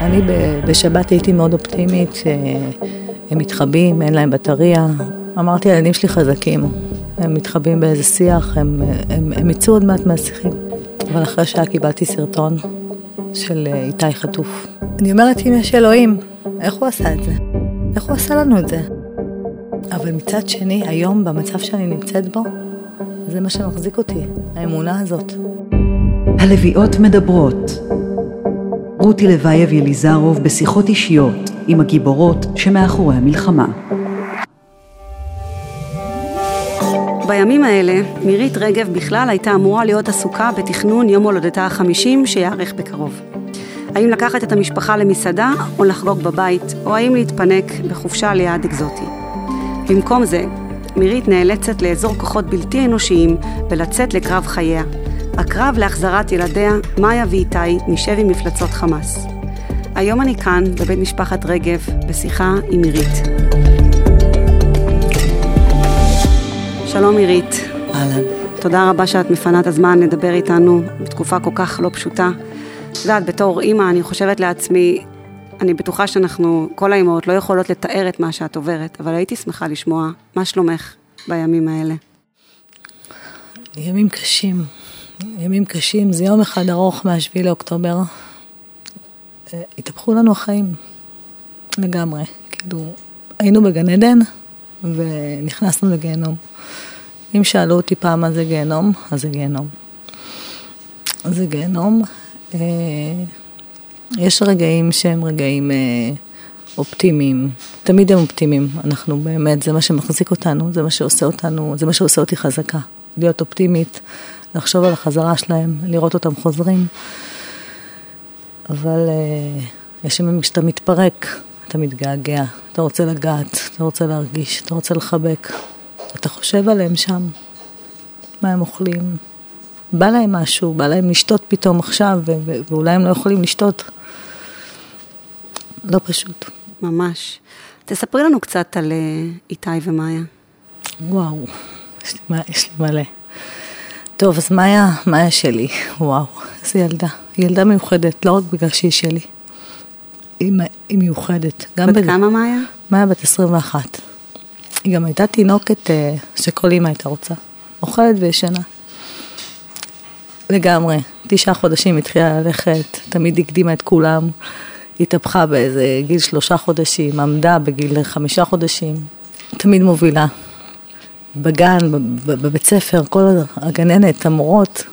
אני בשבת הייתי מאוד אופטימית, שהם מתחבאים, אין להם בטריה. אמרתי, הילדים שלי חזקים, הם מתחבאים באיזה שיח, הם, הם, הם יצאו עוד מעט מהשיחים. אבל אחרי שעה קיבלתי סרטון של איתי חטוף. אני אומרת, אם יש אלוהים, איך הוא עשה את זה? איך הוא עשה לנו את זה? אבל מצד שני, היום, במצב שאני נמצאת בו, זה מה שמחזיק אותי, האמונה הזאת. הלוויות מדברות. רותי לוייב יליזרוב בשיחות אישיות עם הגיבורות שמאחורי המלחמה. בימים האלה, מירית רגב בכלל הייתה אמורה להיות עסוקה בתכנון יום הולדתה החמישים שיארך בקרוב. האם לקחת את המשפחה למסעדה או לחגוג בבית, או האם להתפנק בחופשה ליעד אקזוטי. במקום זה, מירית נאלצת לאזור כוחות בלתי אנושיים ולצאת לקרב חייה. הקרב להחזרת ילדיה, מאיה ואיתי, משבי מפלצות חמאס. היום אני כאן, בבית משפחת רגב, בשיחה עם מירית. שלום מירית. אהלן. תודה רבה שאת מפנה את הזמן לדבר איתנו בתקופה כל כך לא פשוטה. את יודעת, בתור אימא, אני חושבת לעצמי, אני בטוחה שאנחנו, כל האימהות, לא יכולות לתאר את מה שאת עוברת, אבל הייתי שמחה לשמוע מה שלומך בימים האלה. ימים קשים. ימים קשים, זה יום אחד ארוך מהשביעי לאוקטובר. אה, התהפכו לנו החיים, לגמרי. כאילו, היינו בגן עדן ונכנסנו לגיהנום. אם שאלו אותי פעם מה זה גיהנום, אז זה גיהנום. זה גיהנום. אה, יש רגעים שהם רגעים אה, אופטימיים, תמיד הם אופטימיים, אנחנו באמת, זה מה שמחזיק אותנו, זה מה שעושה אותנו, זה מה שעושה אותי חזקה, להיות אופטימית, לחשוב על החזרה שלהם, לראות אותם חוזרים. אבל אה, יש ימים שאתה מתפרק, אתה מתגעגע, אתה רוצה לגעת, אתה רוצה להרגיש, אתה רוצה לחבק. אתה חושב עליהם שם, מה הם אוכלים. בא להם משהו, בא להם לשתות פתאום עכשיו, ואולי הם לא יכולים לשתות. לא פשוט. ממש. תספרי לנו קצת על אה, איתי ומאיה. וואו, יש לי, יש לי מלא. טוב, אז מאיה, מאיה שלי, וואו, איזה ילדה. היא ילדה מיוחדת, לא רק בגלל שהיא שלי. היא, היא מיוחדת. בת בד... כמה מאיה? מאיה בת 21. היא גם הייתה תינוקת אה, שכל אימא הייתה רוצה. אוכלת וישנה. לגמרי. תשעה חודשים התחילה ללכת, תמיד הקדימה את כולם. התהפכה באיזה גיל שלושה חודשים, עמדה בגיל חמישה חודשים. תמיד מובילה. בגן, בבית ספר, כל הגננת, המורות,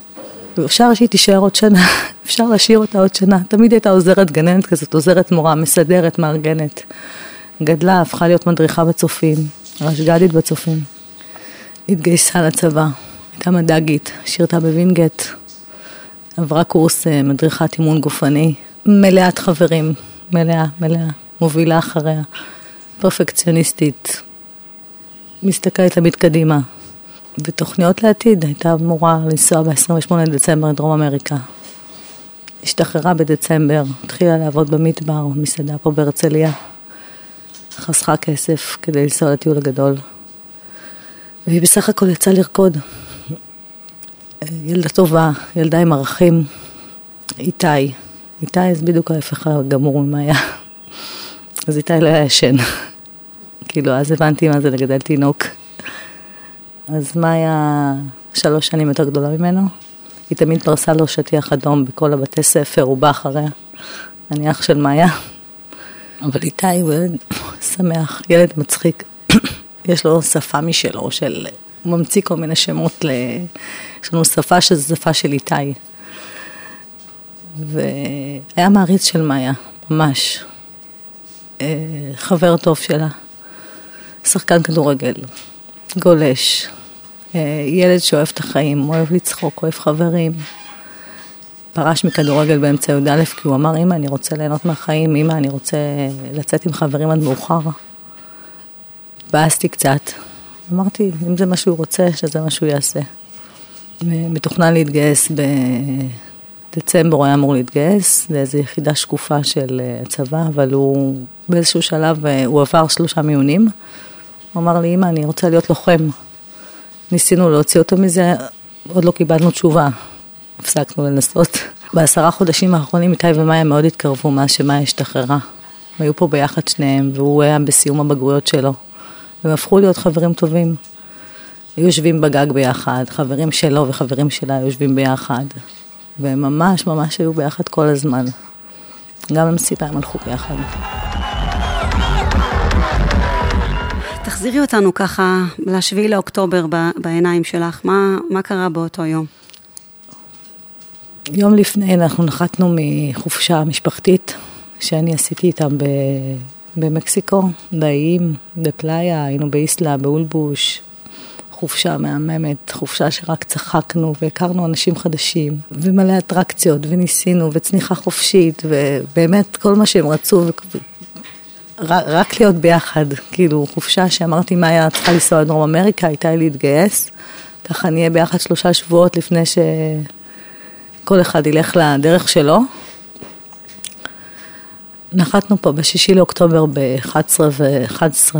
אפשר שהיא תישאר עוד שנה, אפשר להשאיר אותה עוד שנה. תמיד הייתה עוזרת גננת כזאת, עוזרת מורה, מסדרת, מארגנת. גדלה, הפכה להיות מדריכה בצופים, רשג"דית בצופים. התגייסה לצבא, הייתה מד"גית, שירתה בווינגייט, עברה קורס אה, מדריכת אימון גופני, מלאת חברים, מלאה, מלאה, מובילה אחריה, פרפקציוניסטית, מסתכלת תמיד קדימה. ותוכניות לעתיד, הייתה אמורה לנסוע ב-28 לדצמבר לדרום אמריקה. השתחררה בדצמבר, התחילה לעבוד במדבר, במסעדה פה בהרצליה. חסכה כסף כדי לנסוע לטיול הגדול. והיא בסך הכל יצאה לרקוד. ילדה טובה, ילדה עם ערכים. איתי. איתי זה בדיוק ההפך הגמור ממה היה. אז איתי לא היה ישן. כאילו, אז הבנתי מה זה לגדל תינוק. אז מאיה שלוש שנים יותר גדולה ממנו. היא תמיד פרסה לו שטיח אדום בכל הבתי ספר, הוא בא אחריה. אני אח של מאיה. אבל איתי הוא ילד שמח, ילד מצחיק. יש לו שפה משלו, של... הוא ממציא כל מיני שמות ל... יש לנו שפה שזו שפה של איתי. והיה מעריץ של מאיה, ממש. אה, חבר טוב שלה. שחקן כדורגל, גולש, אה, ילד שאוהב את החיים, אוהב לצחוק, אוהב חברים. פרש מכדורגל באמצע י"א כי הוא אמר, אמא, אני רוצה ליהנות מהחיים, אמא, אני רוצה לצאת עם חברים עד מאוחר. התבאסתי קצת. אמרתי, אם זה מה שהוא רוצה, שזה מה שהוא יעשה. מתוכנן להתגייס בדצמבר, הוא היה אמור להתגייס לאיזו יחידה שקופה של אה, הצבא, אבל הוא באיזשהו שלב, אה, הוא עבר שלושה מיונים. הוא אמר לי, אמא, אני רוצה להיות לוחם. ניסינו להוציא אותו מזה, עוד לא קיבלנו תשובה. הפסקנו לנסות. בעשרה חודשים האחרונים איתי ומאיה מאוד התקרבו מאז שמאיה השתחררה. הם היו פה ביחד שניהם, והוא היה בסיום הבגרויות שלו. והם הפכו להיות חברים טובים. היו יושבים בגג ביחד, חברים שלו וחברים שלה היו יושבים ביחד. והם ממש ממש היו ביחד כל הזמן. גם למסיבה הם הלכו ביחד. תחזירי אותנו ככה לשביעי לאוקטובר בעיניים שלך, מה, מה קרה באותו יום? יום לפני אנחנו נחתנו מחופשה משפחתית שאני עשיתי איתם במקסיקו, באיים, בפלאיה, היינו באיסלה, באולבוש, חופשה מהממת, חופשה שרק צחקנו והכרנו אנשים חדשים, ומלא אטרקציות, וניסינו, וצניחה חופשית, ובאמת כל מה שהם רצו, רק להיות ביחד, כאילו חופשה שאמרתי מה היה צריכה לנסוע לדרום אמריקה, הייתה לי להתגייס, ככה נהיה ביחד שלושה שבועות לפני שכל אחד ילך לדרך שלו. נחתנו פה בשישי לאוקטובר ב-11 ו-11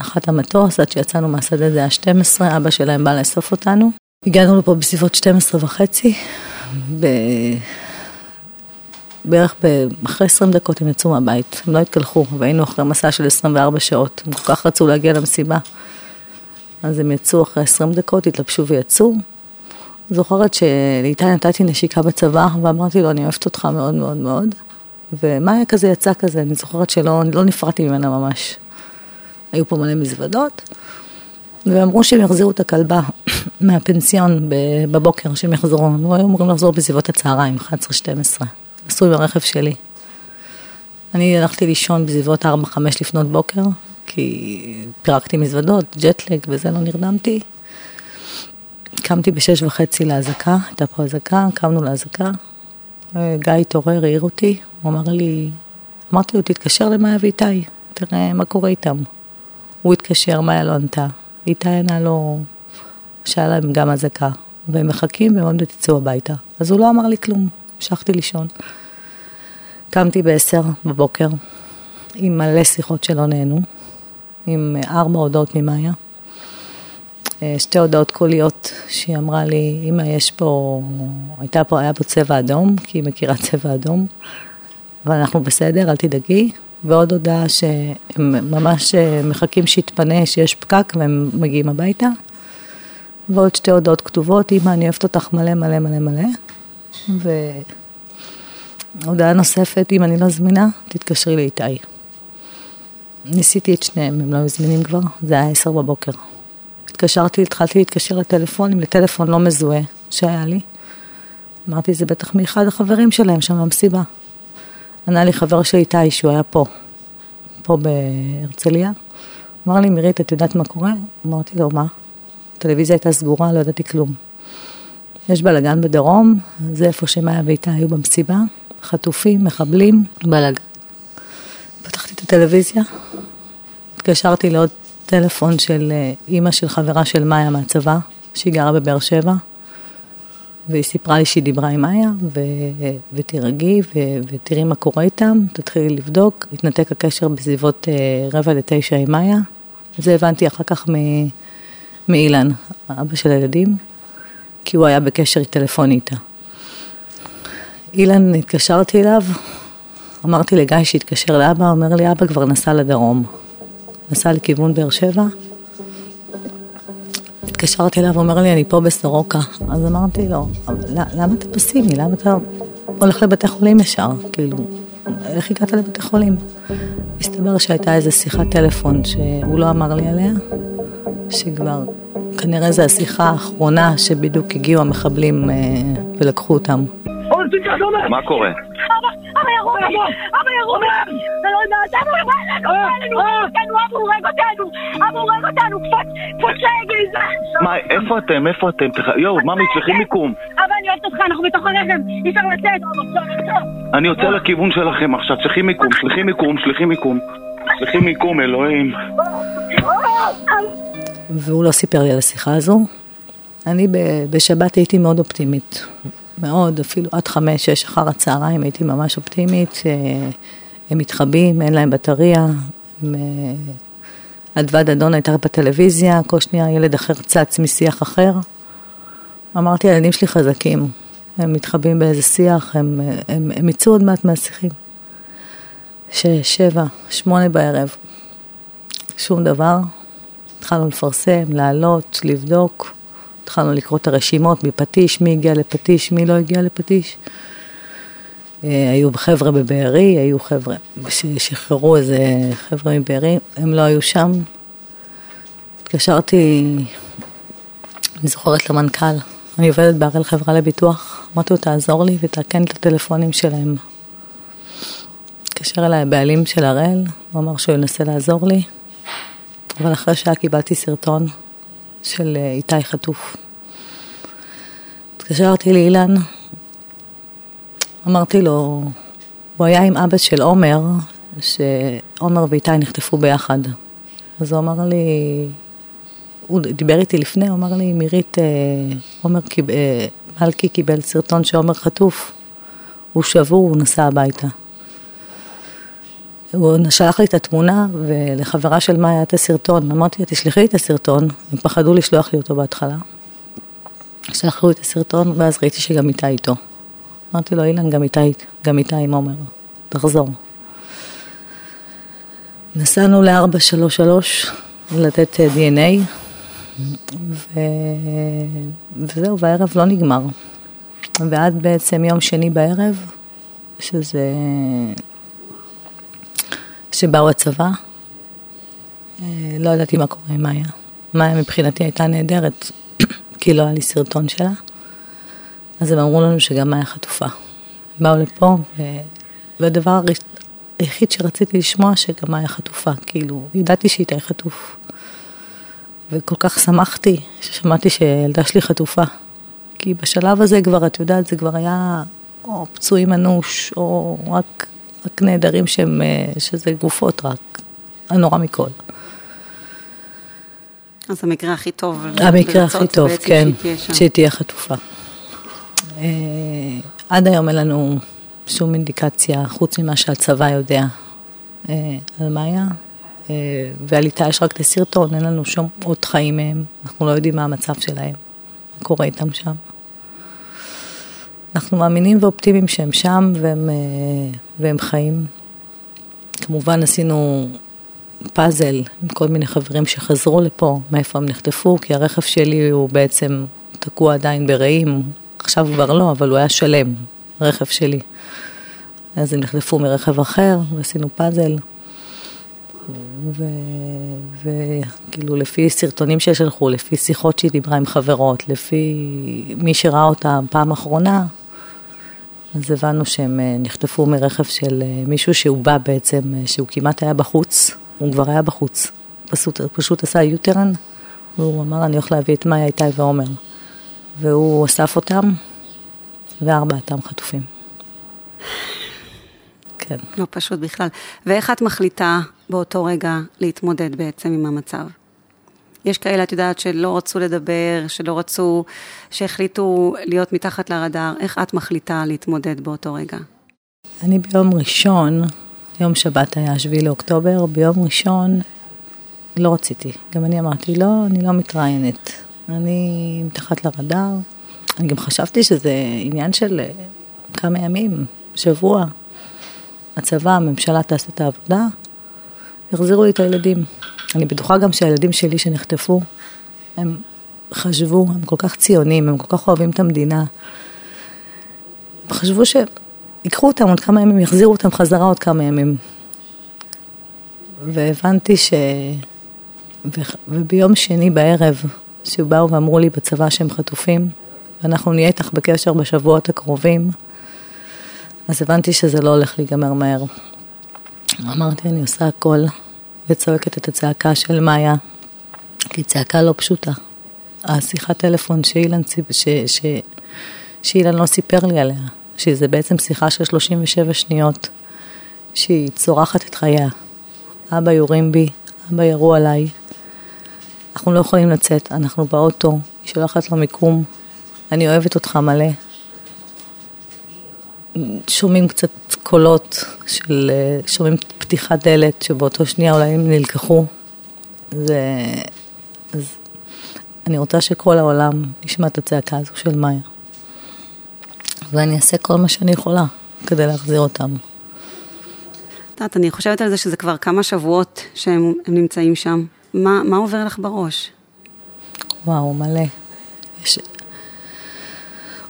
נחת המטוס, עד שיצאנו מהשדה זה היה 12, אבא שלהם בא לאסוף אותנו. הגענו לפה בסביבות 12 וחצי, ב... בערך. אחרי 20 דקות הם יצאו מהבית, הם לא התקלחו, והיינו אחרי מסע של 24 שעות, הם כל כך רצו להגיע למסיבה. אז הם יצאו אחרי 20 דקות, התלבשו ויצאו. זוכרת שלאיתי נתתי נשיקה בצבא, ואמרתי לו, אני אוהבת אותך מאוד מאוד מאוד. ומאיה כזה יצא כזה, אני זוכרת שלא לא נפרדתי ממנה ממש. היו פה מלא מזוודות, ואמרו שהם יחזירו את הכלבה מהפנסיון בבוקר, שהם יחזרו, הם היו אמורים לחזור בסביבות הצהריים, 11-12, עשו עם הרכב שלי. אני הלכתי לישון בסביבות 4-5 לפנות בוקר, כי פירקתי מזוודות, ג'טלג וזה, לא נרדמתי. קמתי בשש וחצי לאזעקה, הייתה פה אזעקה, קמנו לאזעקה. גיא התעורר, העיר אותי, הוא אמר לי, אמרתי לו, תתקשר למאיה ואיתי, תראה מה קורה איתם. הוא התקשר, מאיה לא ענתה. איתי ענה לו, שהיה להם גם אזעקה, והם מחכים והם עוד תצאו הביתה. אז הוא לא אמר לי כלום, המשכתי לישון. קמתי בעשר בבוקר, עם מלא שיחות שלא נהנו, עם ארבע הודעות ממאיה. אה, שתי הודעות קוליות שהיא אמרה לי, אמא יש פה, הייתה פה, היה פה צבע אדום, כי היא מכירה צבע אדום, אבל אנחנו בסדר, אל תדאגי. ועוד הודעה שהם ממש אה, מחכים שיתפנה, שיש פקק והם מגיעים הביתה. ועוד שתי הודעות כתובות, אמא, אני אוהבת אותך מלא מלא מלא מלא. והודעה נוספת, אם אני לא זמינה, תתקשרי לאיתי. ניסיתי את שניהם, הם לא היו זמינים כבר, זה היה עשר בבוקר. התקשרתי, התחלתי להתקשר לטלפונים, לטלפון לא מזוהה שהיה לי. אמרתי, זה בטח מאחד החברים שלהם שם במסיבה. ענה לי חבר של איתי שהוא היה פה, פה בהרצליה. אמר לי, מירית, את יודעת מה קורה? אמרתי לו, מה? הטלוויזיה הייתה סגורה, לא ידעתי כלום. יש בלאגן בדרום, זה איפה שמאיה ואיתה היו במסיבה, חטופים, מחבלים, בלאגן. פתחתי את הטלוויזיה, התקשרתי לעוד טלפון של אה, אימא של חברה של מאיה מהצבא, שהיא גרה בבאר שבע. והיא סיפרה לי שהיא דיברה עם איה, ו... ותירגעי ו... ותראי מה קורה איתם, תתחילי לבדוק, התנתק הקשר בסביבות אה, רבע לתשע עם איה. זה הבנתי אחר כך מ... מאילן, אבא של הילדים, כי הוא היה בקשר טלפוני איתה. אילן, התקשרתי אליו, אמרתי לגיא שהתקשר לאבא, אומר לי, אבא כבר נסע לדרום. נסע לכיוון באר שבע, התקשרתי אליו, אומר לי, אני פה בסורוקה. אז אמרתי לו, למה אתה פסימי? למה אתה הולך לבתי חולים ישר? כאילו, איך הגעת לבתי חולים? הסתבר שהייתה איזו שיחת טלפון שהוא לא אמר לי עליה, שכבר, כנראה זו השיחה האחרונה שבדיוק הגיעו המחבלים אה, ולקחו אותם. מה קורה? אבא ירו אותי! אבא ירו אותי! אתה לא יודעת, אבא ירו אותנו! אבא הורג אותנו! אבא הורג אותנו! קפוץ לעגל! מה, איפה אתם? איפה אתם? יואו, ממי, צריכים מיקום. אבא, אני אוהבת אותך, אנחנו בתוך הרכב! אי אפשר לצאת! אני יוצא לכיוון שלכם עכשיו, צריכים מיקום, צריכים מיקום, צריכים מיקום. צריכים מיקום, אלוהים. והוא לא סיפר לי על השיחה הזו. אני בשבת הייתי מאוד אופטימית. מאוד, אפילו עד חמש, שש אחר הצהריים הייתי ממש אופטימית, הם מתחבאים, אין להם בטריה, אדוה דדון הייתה בטלוויזיה, כל שנייה ילד אחר צץ משיח אחר. אמרתי, הילדים שלי חזקים, הם מתחבאים באיזה שיח, הם, הם, הם יצאו עוד מעט מהשיחים. שש, שבע, שמונה בערב, שום דבר. התחלנו לפרסם, לעלות, לבדוק. התחלנו לקרוא את הרשימות מפטיש, מי הגיע לפטיש, מי לא הגיע לפטיש. אה, היו חבר'ה בבארי, היו חבר'ה ששחררו איזה חבר'ה מבארי, הם לא היו שם. התקשרתי, אני זוכרת למנכ"ל, אני עובדת בהראל חברה לביטוח, אמרתי לו תעזור לי ותעקן את הטלפונים שלהם. התקשר אליי הבעלים של הראל, הוא אמר שהוא ינסה לעזור לי, אבל אחרי שעה קיבלתי סרטון של אה, איתי חטוף. התקשרתי לאילן, אמרתי לו, הוא היה עם אבא של עומר, שעומר ואיתי נחטפו ביחד. אז הוא אמר לי, הוא דיבר איתי לפני, הוא אמר לי, מירית, אה, עומר קיב, אה, מלכי קיבל סרטון שעומר חטוף, הוא שבור, הוא נסע הביתה. הוא שלח לי את התמונה, ולחברה של מאיה את הסרטון. אמרתי לה, תשלחי לי את הסרטון, הם פחדו לשלוח לי אותו בהתחלה. שלחו את הסרטון, ואז ראיתי שגם איתה איתו. אמרתי לו, אילן, גם איתה, גם איתה עם עומר, תחזור. נסענו ל-433 לתת אה, DNA, ו... וזהו, והערב לא נגמר. ועד בעצם יום שני בערב, שזה... שבאו הצבא, אה, לא ידעתי מה קורה עם מאיה. מאיה מבחינתי הייתה נהדרת, כי לא היה לי סרטון שלה. אז הם אמרו לנו שגם מאיה חטופה. באו לפה, ו... והדבר היחיד שרציתי לשמוע, שגם מאיה חטופה. כאילו, ידעתי שהיא חטוף. וכל כך שמחתי ששמעתי שילדה שלי חטופה. כי בשלב הזה כבר, את יודעת, זה כבר היה או פצועים אנוש, או רק, רק נעדרים שהם, אה, שזה גופות רק, הנורא מכל. אז המקרה הכי טוב. המקרה הכי טוב, כן, שהיא תהיה חטופה. אה, עד היום אין לנו שום אינדיקציה, חוץ ממה שהצבא יודע אה, על מאיה. אה, ועל איתה יש רק את הסרטון, אין לנו שום עוד חיים מהם, אנחנו לא יודעים מה המצב שלהם, מה קורה איתם שם. אנחנו מאמינים ואופטימיים שהם שם והם, והם חיים. כמובן עשינו פאזל עם כל מיני חברים שחזרו לפה, מאיפה הם נחטפו, כי הרכב שלי הוא בעצם תקוע עדיין ברעים, עכשיו כבר לא, אבל הוא היה שלם, רכב שלי. אז הם נחלפו מרכב אחר, ועשינו פאזל. וכאילו לפי סרטונים ששלחו, לפי שיחות שהיא דיברה עם חברות, לפי מי שראה אותה פעם אחרונה, אז הבנו שהם אה, נחטפו מרכב של אה, מישהו שהוא בא בעצם, אה, שהוא כמעט היה בחוץ, הוא כבר היה בחוץ, פשוט, פשוט עשה יוטרן, והוא אמר, אני הולך להביא את מאיה, איתי ועומר. והוא אסף אותם, וארבעתם חטופים. כן. לא פשוט בכלל. ואיך את מחליטה באותו רגע להתמודד בעצם עם המצב? יש כאלה, את יודעת, שלא רצו לדבר, שלא רצו, שהחליטו להיות מתחת לרדאר. איך את מחליטה להתמודד באותו רגע? אני ביום ראשון, יום שבת היה 7 לאוקטובר, ביום ראשון לא רציתי. גם אני אמרתי, לא, אני לא מתראיינת. אני מתחת לרדאר. אני גם חשבתי שזה עניין של אה, כמה ימים, שבוע. הצבא, הממשלה תעשה את העבודה, יחזירו לי את הילדים. אני בטוחה גם שהילדים שלי שנחטפו, הם חשבו, הם כל כך ציונים, הם כל כך אוהבים את המדינה. הם חשבו שיקחו אותם עוד כמה ימים, יחזירו אותם חזרה עוד כמה ימים. והבנתי ש... וביום שני בערב, שבאו ואמרו לי בצבא שהם חטופים, ואנחנו נהיה איתך בקשר בשבועות הקרובים, אז הבנתי שזה לא הולך להיגמר מהר. אמרתי, אני עושה הכל, וצועקת את הצעקה של מאיה, כי צעקה לא פשוטה. השיחת טלפון שאילן, ש, ש, שאילן לא סיפר לי עליה, שזה בעצם שיחה של 37 שניות, שהיא צורחת את חייה. אבא יורים בי, אבא ירו עליי, אנחנו לא יכולים לצאת, אנחנו באוטו, היא שולחת לו מיקום, אני אוהבת אותך מלא. שומעים קצת קולות של, שומעים פתיחת דלת, שבאותו שנייה אולי הם נלקחו. זה... אז אני רוצה שכל העולם ישמע את הצעקה הזו של מאיה. ואני אעשה כל מה שאני יכולה כדי להחזיר אותם. את יודעת, אני חושבת על זה שזה כבר כמה שבועות שהם נמצאים שם. מה, מה עובר לך בראש? וואו, מלא. יש...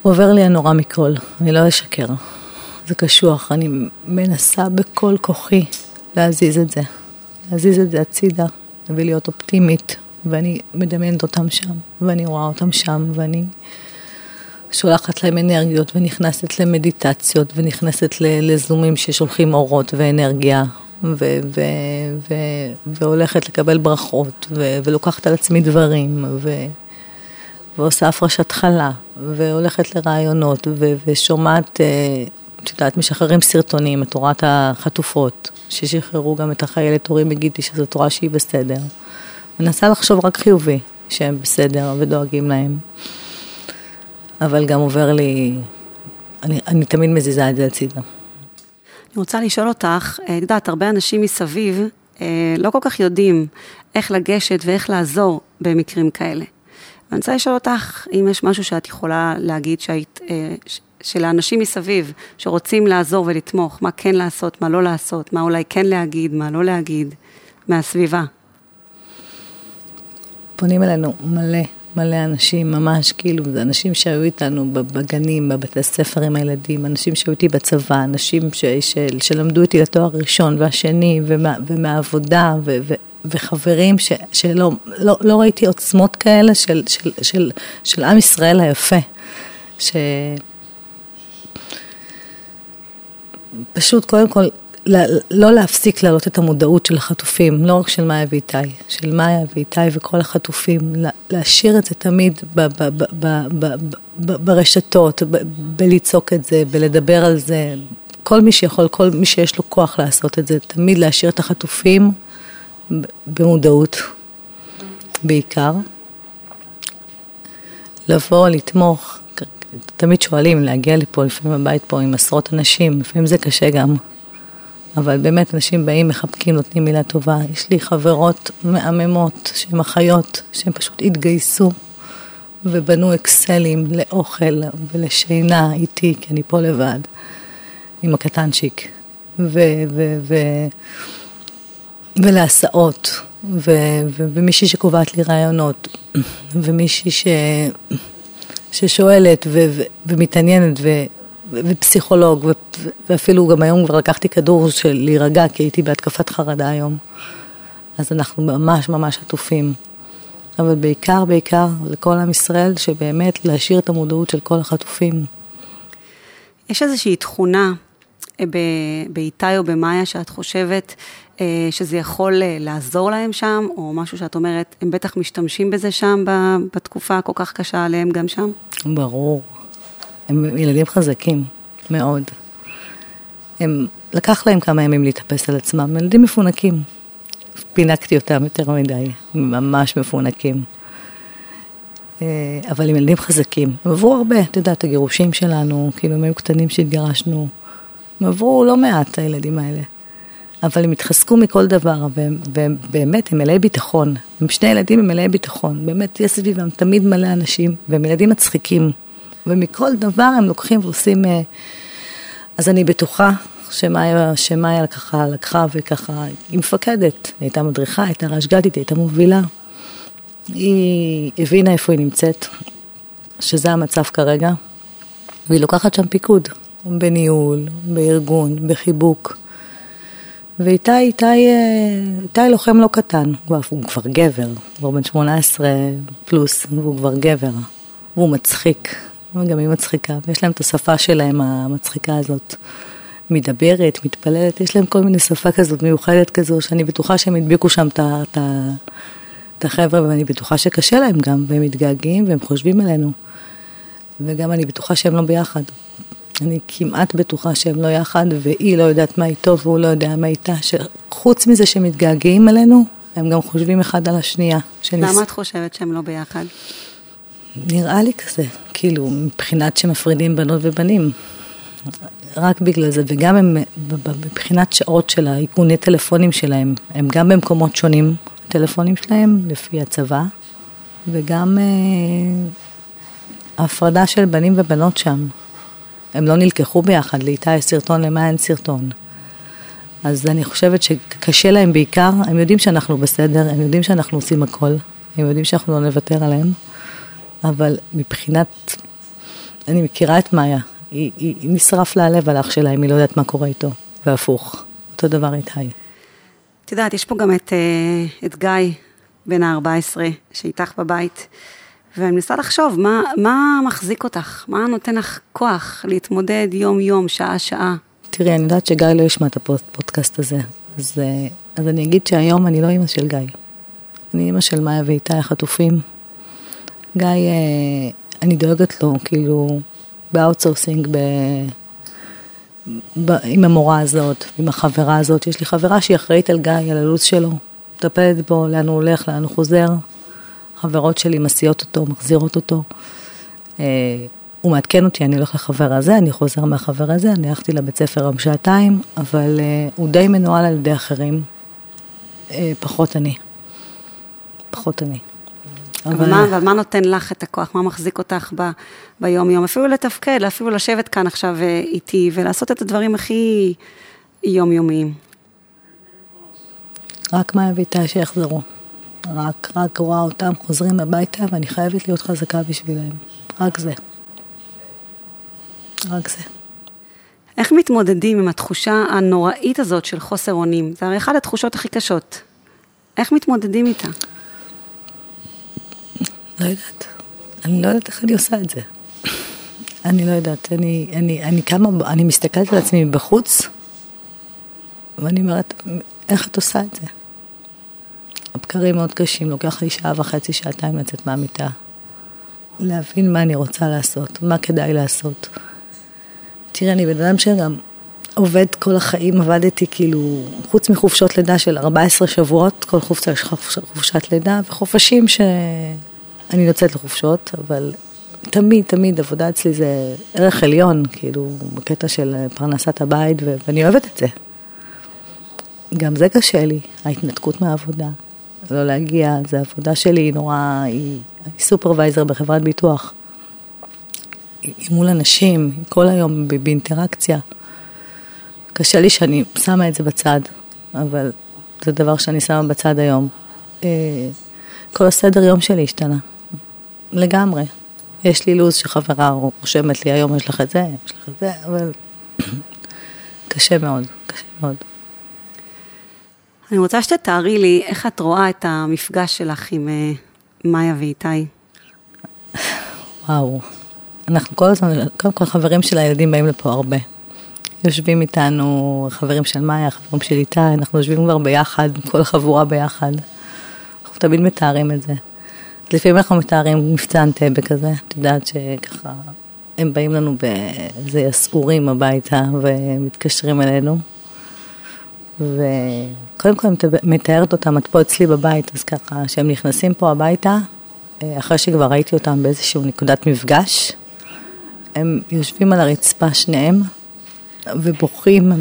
עובר לי הנורא מכל, אני לא אשקר. זה קשוח, אני מנסה בכל כוחי להזיז את זה. להזיז את זה הצידה, ולהיות אופטימית, ואני מדמיינת אותם שם, ואני רואה אותם שם, ואני שולחת להם אנרגיות, ונכנסת למדיטציות, ונכנסת לזומים ששולחים אורות ואנרגיה, ו- ו- ו- והולכת לקבל ברכות, ו- ולוקחת על עצמי דברים, ו- ועושה הפרשת חלה, והולכת לרעיונות, ו- ושומעת, אה, את יודעת, משחררים סרטונים, את תורת החטופות, ששחררו גם את החיילת אורי מגידי, שזו תורה שהיא בסדר. מנסה לחשוב רק חיובי, שהם בסדר ודואגים להם. אבל גם עובר לי, אני, אני תמיד מזיזה את זה הצידה. אני רוצה לשאול אותך, אה, את יודעת, הרבה אנשים מסביב אה, לא כל כך יודעים איך לגשת ואיך לעזור במקרים כאלה. ואני רוצה לשאול אותך, אם יש משהו שאת יכולה להגיד שהיית, אה, שלאנשים מסביב שרוצים לעזור ולתמוך, מה כן לעשות, מה לא לעשות, מה אולי כן להגיד, מה לא להגיד, מהסביבה. פונים אלינו מלא, מלא אנשים, ממש כאילו, אנשים שהיו איתנו בגנים, בבתי ספר עם הילדים, אנשים שהיו איתי בצבא, אנשים ש, של, שלמדו איתי לתואר ראשון והשני, ומה, ומהעבודה, ו, ו, וחברים ש, שלא לא, לא ראיתי עוצמות כאלה של, של, של, של עם ישראל היפה. ש... פשוט קודם כל לא להפסיק להעלות את המודעות של החטופים, לא רק של מאיה ואיתי, של מאיה ואיתי וכל החטופים, להשאיר את זה תמיד ב, ב, ב, ב, ב, ב, ברשתות, ב, בלצעוק את זה, בלדבר על זה, כל מי שיכול, כל מי שיש לו כוח לעשות את זה, תמיד להשאיר את החטופים במודעות בעיקר. לבוא, לתמוך, תמיד שואלים להגיע לפה, לפעמים הבית פה עם עשרות אנשים, לפעמים זה קשה גם. אבל באמת אנשים באים, מחבקים, נותנים מילה טובה. יש לי חברות מהממות שהן אחיות, שהן פשוט התגייסו ובנו אקסלים לאוכל ולשינה איתי, כי אני פה לבד, עם הקטנצ'יק, ו- ו- ו- ולהסעות, ו- ו- ומישהי שקובעת לי רעיונות, ומישהי ש- ששואלת ו- ו- ומתעניינת, ו- ופסיכולוג, ואפילו גם היום כבר לקחתי כדור של להירגע, כי הייתי בהתקפת חרדה היום. אז אנחנו ממש ממש עטופים. אבל בעיקר, בעיקר לכל עם ישראל, שבאמת להשאיר את המודעות של כל החטופים. יש איזושהי תכונה באיתי או במאיה שאת חושבת שזה יכול אה, לעזור להם שם, או משהו שאת אומרת, הם בטח משתמשים בזה שם בתקופה הכל כך קשה עליהם גם שם? ברור. הם ילדים חזקים, מאוד. הם, לקח להם כמה ימים להתאפס על עצמם, ילדים מפונקים. פינקתי אותם יותר מדי, ממש מפונקים. אה, אבל הם ילדים חזקים. הם עברו הרבה, את יודעת, הגירושים שלנו, כאילו הם היו קטנים שהתגרשנו. הם עברו לא מעט, הילדים האלה. אבל הם התחזקו מכל דבר, והם, והם באמת, הם מלאי ביטחון. הם שני ילדים, הם מלאי ביטחון. באמת, יש סביבם תמיד מלא אנשים, והם ילדים מצחיקים. ומכל דבר הם לוקחים ועושים... אה, אז אני בטוחה שמאיה, שמאיה ככה לקחה וככה, היא מפקדת, היא הייתה מדריכה, הייתה רשג"דית, היא הייתה מובילה. היא הבינה איפה היא נמצאת, שזה המצב כרגע, והיא לוקחת שם פיקוד, בניהול, בארגון, בחיבוק. ואיתי, איתי, אה, איתי לוחם לא קטן, הוא כבר גבר, הוא כבר בן 18 פלוס, והוא כבר גבר, והוא מצחיק, וגם היא מצחיקה, ויש להם את השפה שלהם, המצחיקה הזאת. מדברת, מתפללת, יש להם כל מיני שפה כזאת מיוחדת כזו, שאני בטוחה שהם הדביקו שם את החבר'ה, ואני בטוחה שקשה להם גם, והם מתגעגעים והם חושבים עלינו. וגם אני בטוחה שהם לא ביחד. אני כמעט בטוחה שהם לא יחד, והיא לא יודעת מה איתו והוא לא יודע מה איתה, שחוץ מזה שהם מתגעגעים אלינו, הם גם חושבים אחד על השנייה. למה את חושבת שהם לא ביחד? נראה לי כזה, כאילו, מבחינת שמפרידים בנות ובנים. רק בגלל זה, וגם הם, מבחינת שעות של האיכוני טלפונים שלהם, הם גם במקומות שונים, הטלפונים שלהם, לפי הצבא, וגם אה, ההפרדה של בנים ובנות שם. הם לא נלקחו ביחד, לאיתה יש סרטון, למה אין סרטון. אז אני חושבת שקשה להם בעיקר, הם יודעים שאנחנו בסדר, הם יודעים שאנחנו עושים הכל, הם יודעים שאנחנו לא נוותר עליהם, אבל מבחינת, אני מכירה את מאיה, היא, היא, היא נשרף לה הלב על אח שלה אם היא לא יודעת מה קורה איתו, והפוך, אותו דבר איתי. את יודעת, יש פה גם את, אה, את גיא, בן ה-14, שאיתך בבית, ואני מנסה לחשוב, מה, מה מחזיק אותך? מה נותן לך כוח להתמודד יום-יום, שעה-שעה? תראי, אני יודעת שגיא לא ישמע את הפודקאסט הזה, אז, אה, אז אני אגיד שהיום אני לא אימא של גיא. אני אימא של מאיה ואיתי החטופים. גיא, אה, אני דואגת לו, כאילו, ב outsourcing, ב... ב... עם המורה הזאת, עם החברה הזאת. יש לי חברה שהיא אחראית על גיא, על הלו"ז שלו, מטפלת בו, לאן הוא הולך, לאן הוא חוזר. חברות שלי מסיעות אותו, מחזירות אותו. אה, הוא מעדכן אותי, אני הולך לחבר הזה, אני חוזר מהחבר הזה, אני הלכתי לבית ספר היום שעתיים, אבל uh, הוא די מנוהל על ידי אחרים, uh, פחות אני. פחות אני. אבל מה, אבל מה נותן לך את הכוח? מה מחזיק אותך ב, ביום-יום? אפילו לתפקד, אפילו לשבת כאן עכשיו איתי ולעשות את הדברים הכי יומיומיים. רק מה איתה שיחזרו. רק, רק רואה אותם חוזרים הביתה ואני חייבת להיות חזקה בשבילם. רק זה. רק זה. איך מתמודדים עם התחושה הנוראית הזאת של חוסר אונים? זה הרי אחת התחושות הכי קשות. איך מתמודדים איתה? לא יודעת. אני לא יודעת איך אני עושה את זה. אני לא יודעת. אני, אני, אני כמה, אני מסתכלת על עצמי מבחוץ, ואני אומרת, איך את עושה את זה? הבקרים מאוד קשים, לוקח לי שעה וחצי, שעתיים לצאת מהמיטה. להבין מה אני רוצה לעשות, מה כדאי לעשות. תראה, אני בן אדם שגם עובד כל החיים, עבדתי כאילו, חוץ מחופשות לידה של 14 שבועות, כל חופשה יש חופשת לידה, וחופשים שאני יוצאת לחופשות, אבל תמיד, תמיד עבודה אצלי זה ערך עליון, כאילו, בקטע של פרנסת הבית, ואני אוהבת את זה. גם זה קשה לי, ההתנתקות מהעבודה. לא להגיע, זה עבודה שלי, היא נורא, היא, אני סופרוויזר בחברת ביטוח. היא מול אנשים, כל היום באינטראקציה. קשה לי שאני שמה את זה בצד, אבל זה דבר שאני שמה בצד היום. אה, כל הסדר יום שלי השתנה, לגמרי. יש לי לו"ז שחברה רושמת לי, היום יש לך את זה, יש לך את זה, אבל קשה מאוד, קשה מאוד. אני רוצה שתתארי לי איך את רואה את המפגש שלך עם אה, מאיה ואיתי. וואו, אנחנו כל הזמן, קודם כל חברים של הילדים באים לפה הרבה. יושבים איתנו, חברים של מאיה, חברים של איתי, אנחנו יושבים כבר ביחד, כל החבורה ביחד. אנחנו תמיד מתארים את זה. לפעמים אנחנו מתארים מבצע אנטבה כזה, את יודעת שככה, הם באים לנו באיזה יסעורים הביתה ומתקשרים אלינו. וקודם כל אני מתארת אותם, את פה אצלי בבית, אז ככה, שהם נכנסים פה הביתה, אה, אחרי שכבר ראיתי אותם באיזושהי נקודת מפגש, הם יושבים על הרצפה שניהם ובוכים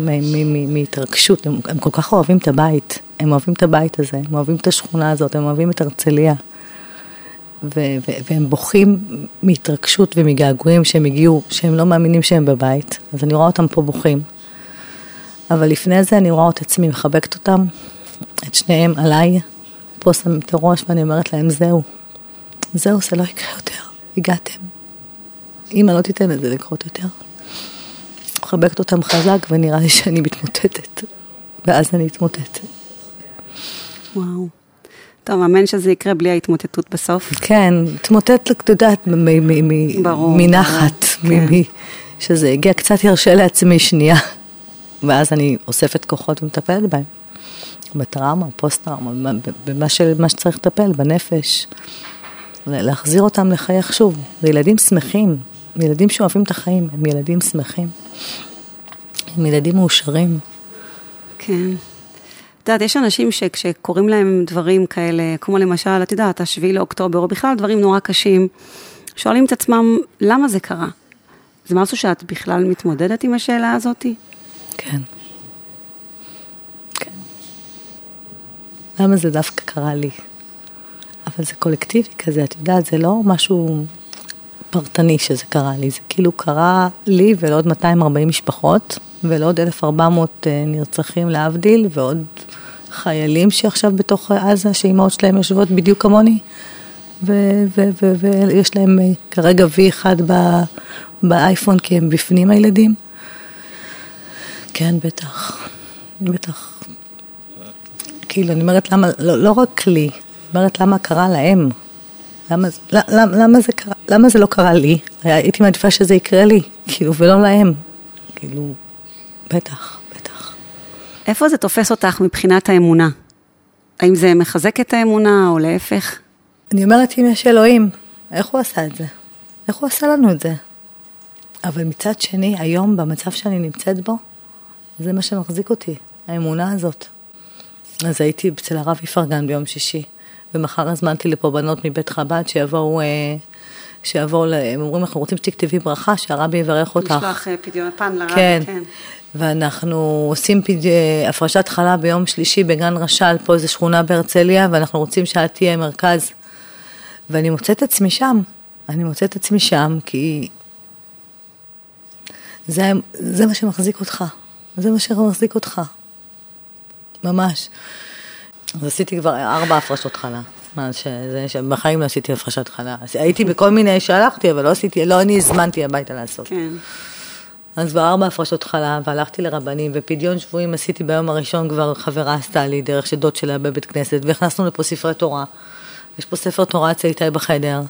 מהתרגשות, הם, הם כל כך אוהבים את הבית, הם אוהבים את הבית הזה, הם אוהבים את השכונה הזאת, הם אוהבים את הרצליה. ו- ו- והם בוכים מהתרגשות ומגעגועים שהם הגיעו, שהם לא מאמינים שהם בבית, אז אני רואה אותם פה בוכים. אבל לפני זה אני רואה את עצמי מחבקת אותם, את שניהם עליי, פה שמים את הראש ואני אומרת להם, זהו, זהו, זה לא יקרה יותר, הגעתם. אמא לא תיתן את זה לקרות יותר. מחבקת אותם חזק ונראה לי שאני מתמוטטת, ואז אני אתמוטט. וואו. טוב, אמן שזה יקרה בלי ההתמוטטות בסוף. כן, התמוטט, את יודעת, מנחת, כן. שזה הגיע, קצת ירשה לעצמי שנייה. ואז אני אוספת כוחות ומטפלת בהם. בטראומה, פוסט-טראומה, במה ש, שצריך לטפל, בנפש. להחזיר אותם לחייך שוב. זה ילדים שמחים, ילדים שאוהבים את החיים, הם ילדים שמחים. הם ילדים מאושרים. כן. את יודעת, יש אנשים שכשקוראים להם דברים כאלה, כמו למשל, את יודעת, השביעי לאוקטובר, או בכלל דברים נורא קשים, שואלים את עצמם, למה זה קרה? זה משהו שאת בכלל מתמודדת עם השאלה הזאתי? כן. כן. למה זה דווקא קרה לי? אבל זה קולקטיבי כזה, את יודעת, זה לא משהו פרטני שזה קרה לי, זה כאילו קרה לי ולעוד 240 משפחות, ולעוד 1,400 אה, נרצחים להבדיל, ועוד חיילים שעכשיו בתוך עזה, שאימהות שלהם יושבות בדיוק כמוני, ויש להם אה, כרגע V1 באייפון כי הם בפנים הילדים. כן, בטח, בטח. כאילו, אני אומרת, למה, לא, לא רק לי, אני אומרת, למה קרה להם? למה, למה, למה, זה קרה, למה זה לא קרה לי? הייתי מעדיפה שזה יקרה לי, כאילו, ולא להם. כאילו, בטח, בטח. איפה זה תופס אותך מבחינת האמונה? האם זה מחזק את האמונה, או להפך? אני אומרת, אם יש אלוהים, איך הוא עשה את זה? איך הוא עשה לנו את זה? אבל מצד שני, היום, במצב שאני נמצאת בו, זה מה שמחזיק אותי, האמונה הזאת. אז הייתי אצל הרב איפרגן ביום שישי, ומחר הזמנתי לפה בנות מבית חב"ד שיבואו, אה, שיבואו, הם אומרים, אנחנו רוצים שתכתבי ברכה, שהרבי יברך אותך. לשלוח אה, פדיון פן לרבי, כן. כן. ואנחנו עושים פד... אה, הפרשת חלה ביום שלישי בגן רש"ל, פה איזו שכונה בהרצליה, ואנחנו רוצים שאת תהיה מרכז. ואני מוצאת עצמי שם, אני מוצאת עצמי שם, כי זה, זה מה שמחזיק אותך, זה מה שמחזיק אותך, ממש. אז עשיתי כבר ארבע הפרשות חלה. מה שזה, שבחיים לא עשיתי הפרשת חלה. הייתי בכל מיני, שהלכתי, אבל לא עשיתי, לא אני הזמנתי הביתה לעשות. כן. אז כבר ארבע הפרשות חלה, והלכתי לרבנים, ופדיון שבויים עשיתי ביום הראשון, כבר חברה עשתה לי, דרך שדוד שלה בבית כנסת, והכנסנו לפה ספרי תורה. יש פה ספר תורה אצל איתי בחדר.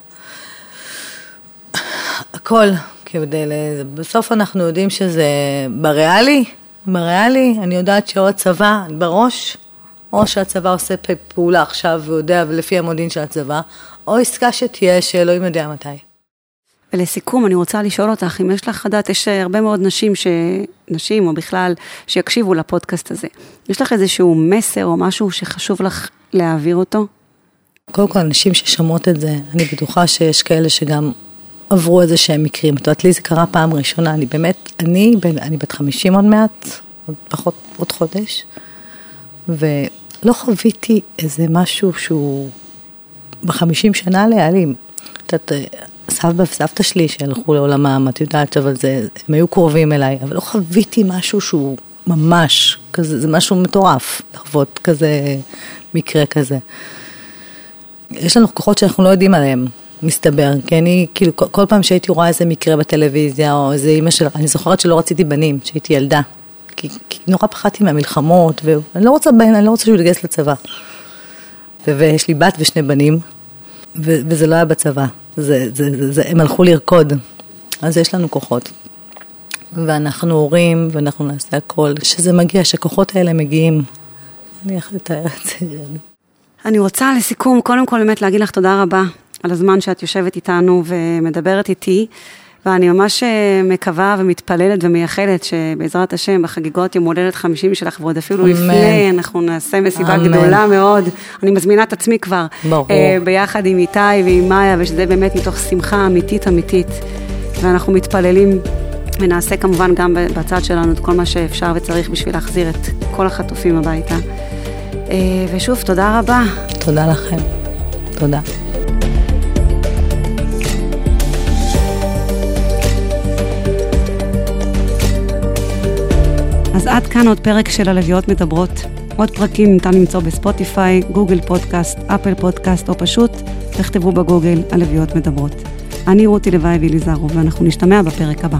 הכל, כדי, בסוף אנחנו יודעים שזה בריאלי, בריאלי, אני יודעת שאו הצבא בראש, או שהצבא עושה פעולה עכשיו ויודע לפי המודיעין של הצבא, או עסקה שתהיה שאלוהים יודע מתי. ולסיכום, אני רוצה לשאול אותך, אם יש לך לדעת, יש הרבה מאוד נשים, ש... נשים או בכלל, שיקשיבו לפודקאסט הזה. יש לך איזשהו מסר או משהו שחשוב לך להעביר אותו? קודם כל, נשים ששומעות את זה, אני בטוחה שיש כאלה שגם עברו איזה שהם מקרים. את יודעת, לי זה קרה פעם ראשונה, אני באמת, אני, אני בת 50 עוד מעט, עוד פחות, עוד חודש, ולא חוויתי איזה משהו שהוא בחמישים שנה לי, את יודעת, סבא וסבתא שלי שהלכו לעולמם, את יודעת, אבל זה, הם היו קרובים אליי, אבל לא חוויתי משהו שהוא ממש, כזה, זה משהו מטורף, לחוות כזה, מקרה כזה. יש לנו כוחות שאנחנו לא יודעים עליהם, מסתבר, כי אני, כאילו, כל, פעם שהייתי רואה איזה מקרה בטלוויזיה, או איזה אימא של... אני זוכרת שלא רציתי בנים, שהייתי ילדה. כי, כי נורא פחדתי מהמלחמות, ואני לא רוצה בן, אני לא רוצה שהוא יתגייס לצבא. ו, ויש לי בת ושני בנים, ו, וזה לא היה בצבא, זה, זה, זה, זה, הם הלכו לרקוד. אז יש לנו כוחות. ואנחנו הורים, ואנחנו נעשה הכל, שזה מגיע, שהכוחות האלה מגיעים. אני איך לתאר את זה. אני רוצה לסיכום, קודם כל באמת להגיד לך תודה רבה על הזמן שאת יושבת איתנו ומדברת איתי, ואני ממש אה, מקווה ומתפללת ומייחלת שבעזרת השם בחגיגות יום הולדת 50 שלך, ועוד אפילו אמן. לפני, אנחנו נעשה מסיבה אמן. גדולה מאוד. אני מזמינה את עצמי כבר. ברור. אה, ביחד עם איתי ועם מאיה, ושזה באמת מתוך שמחה אמיתית אמיתית. ואנחנו מתפללים ונעשה כמובן גם בצד שלנו את כל מה שאפשר וצריך בשביל להחזיר את כל החטופים הביתה. אה, ושוב, תודה רבה. תודה לכם. תודה. אז עד כאן עוד פרק של הלוויות מדברות. עוד פרקים ניתן למצוא בספוטיפיי, גוגל פודקאסט, אפל פודקאסט, או פשוט תכתבו בגוגל הלוויות מדברות. אני רותי לוואי ואליזרו, ואנחנו נשתמע בפרק הבא.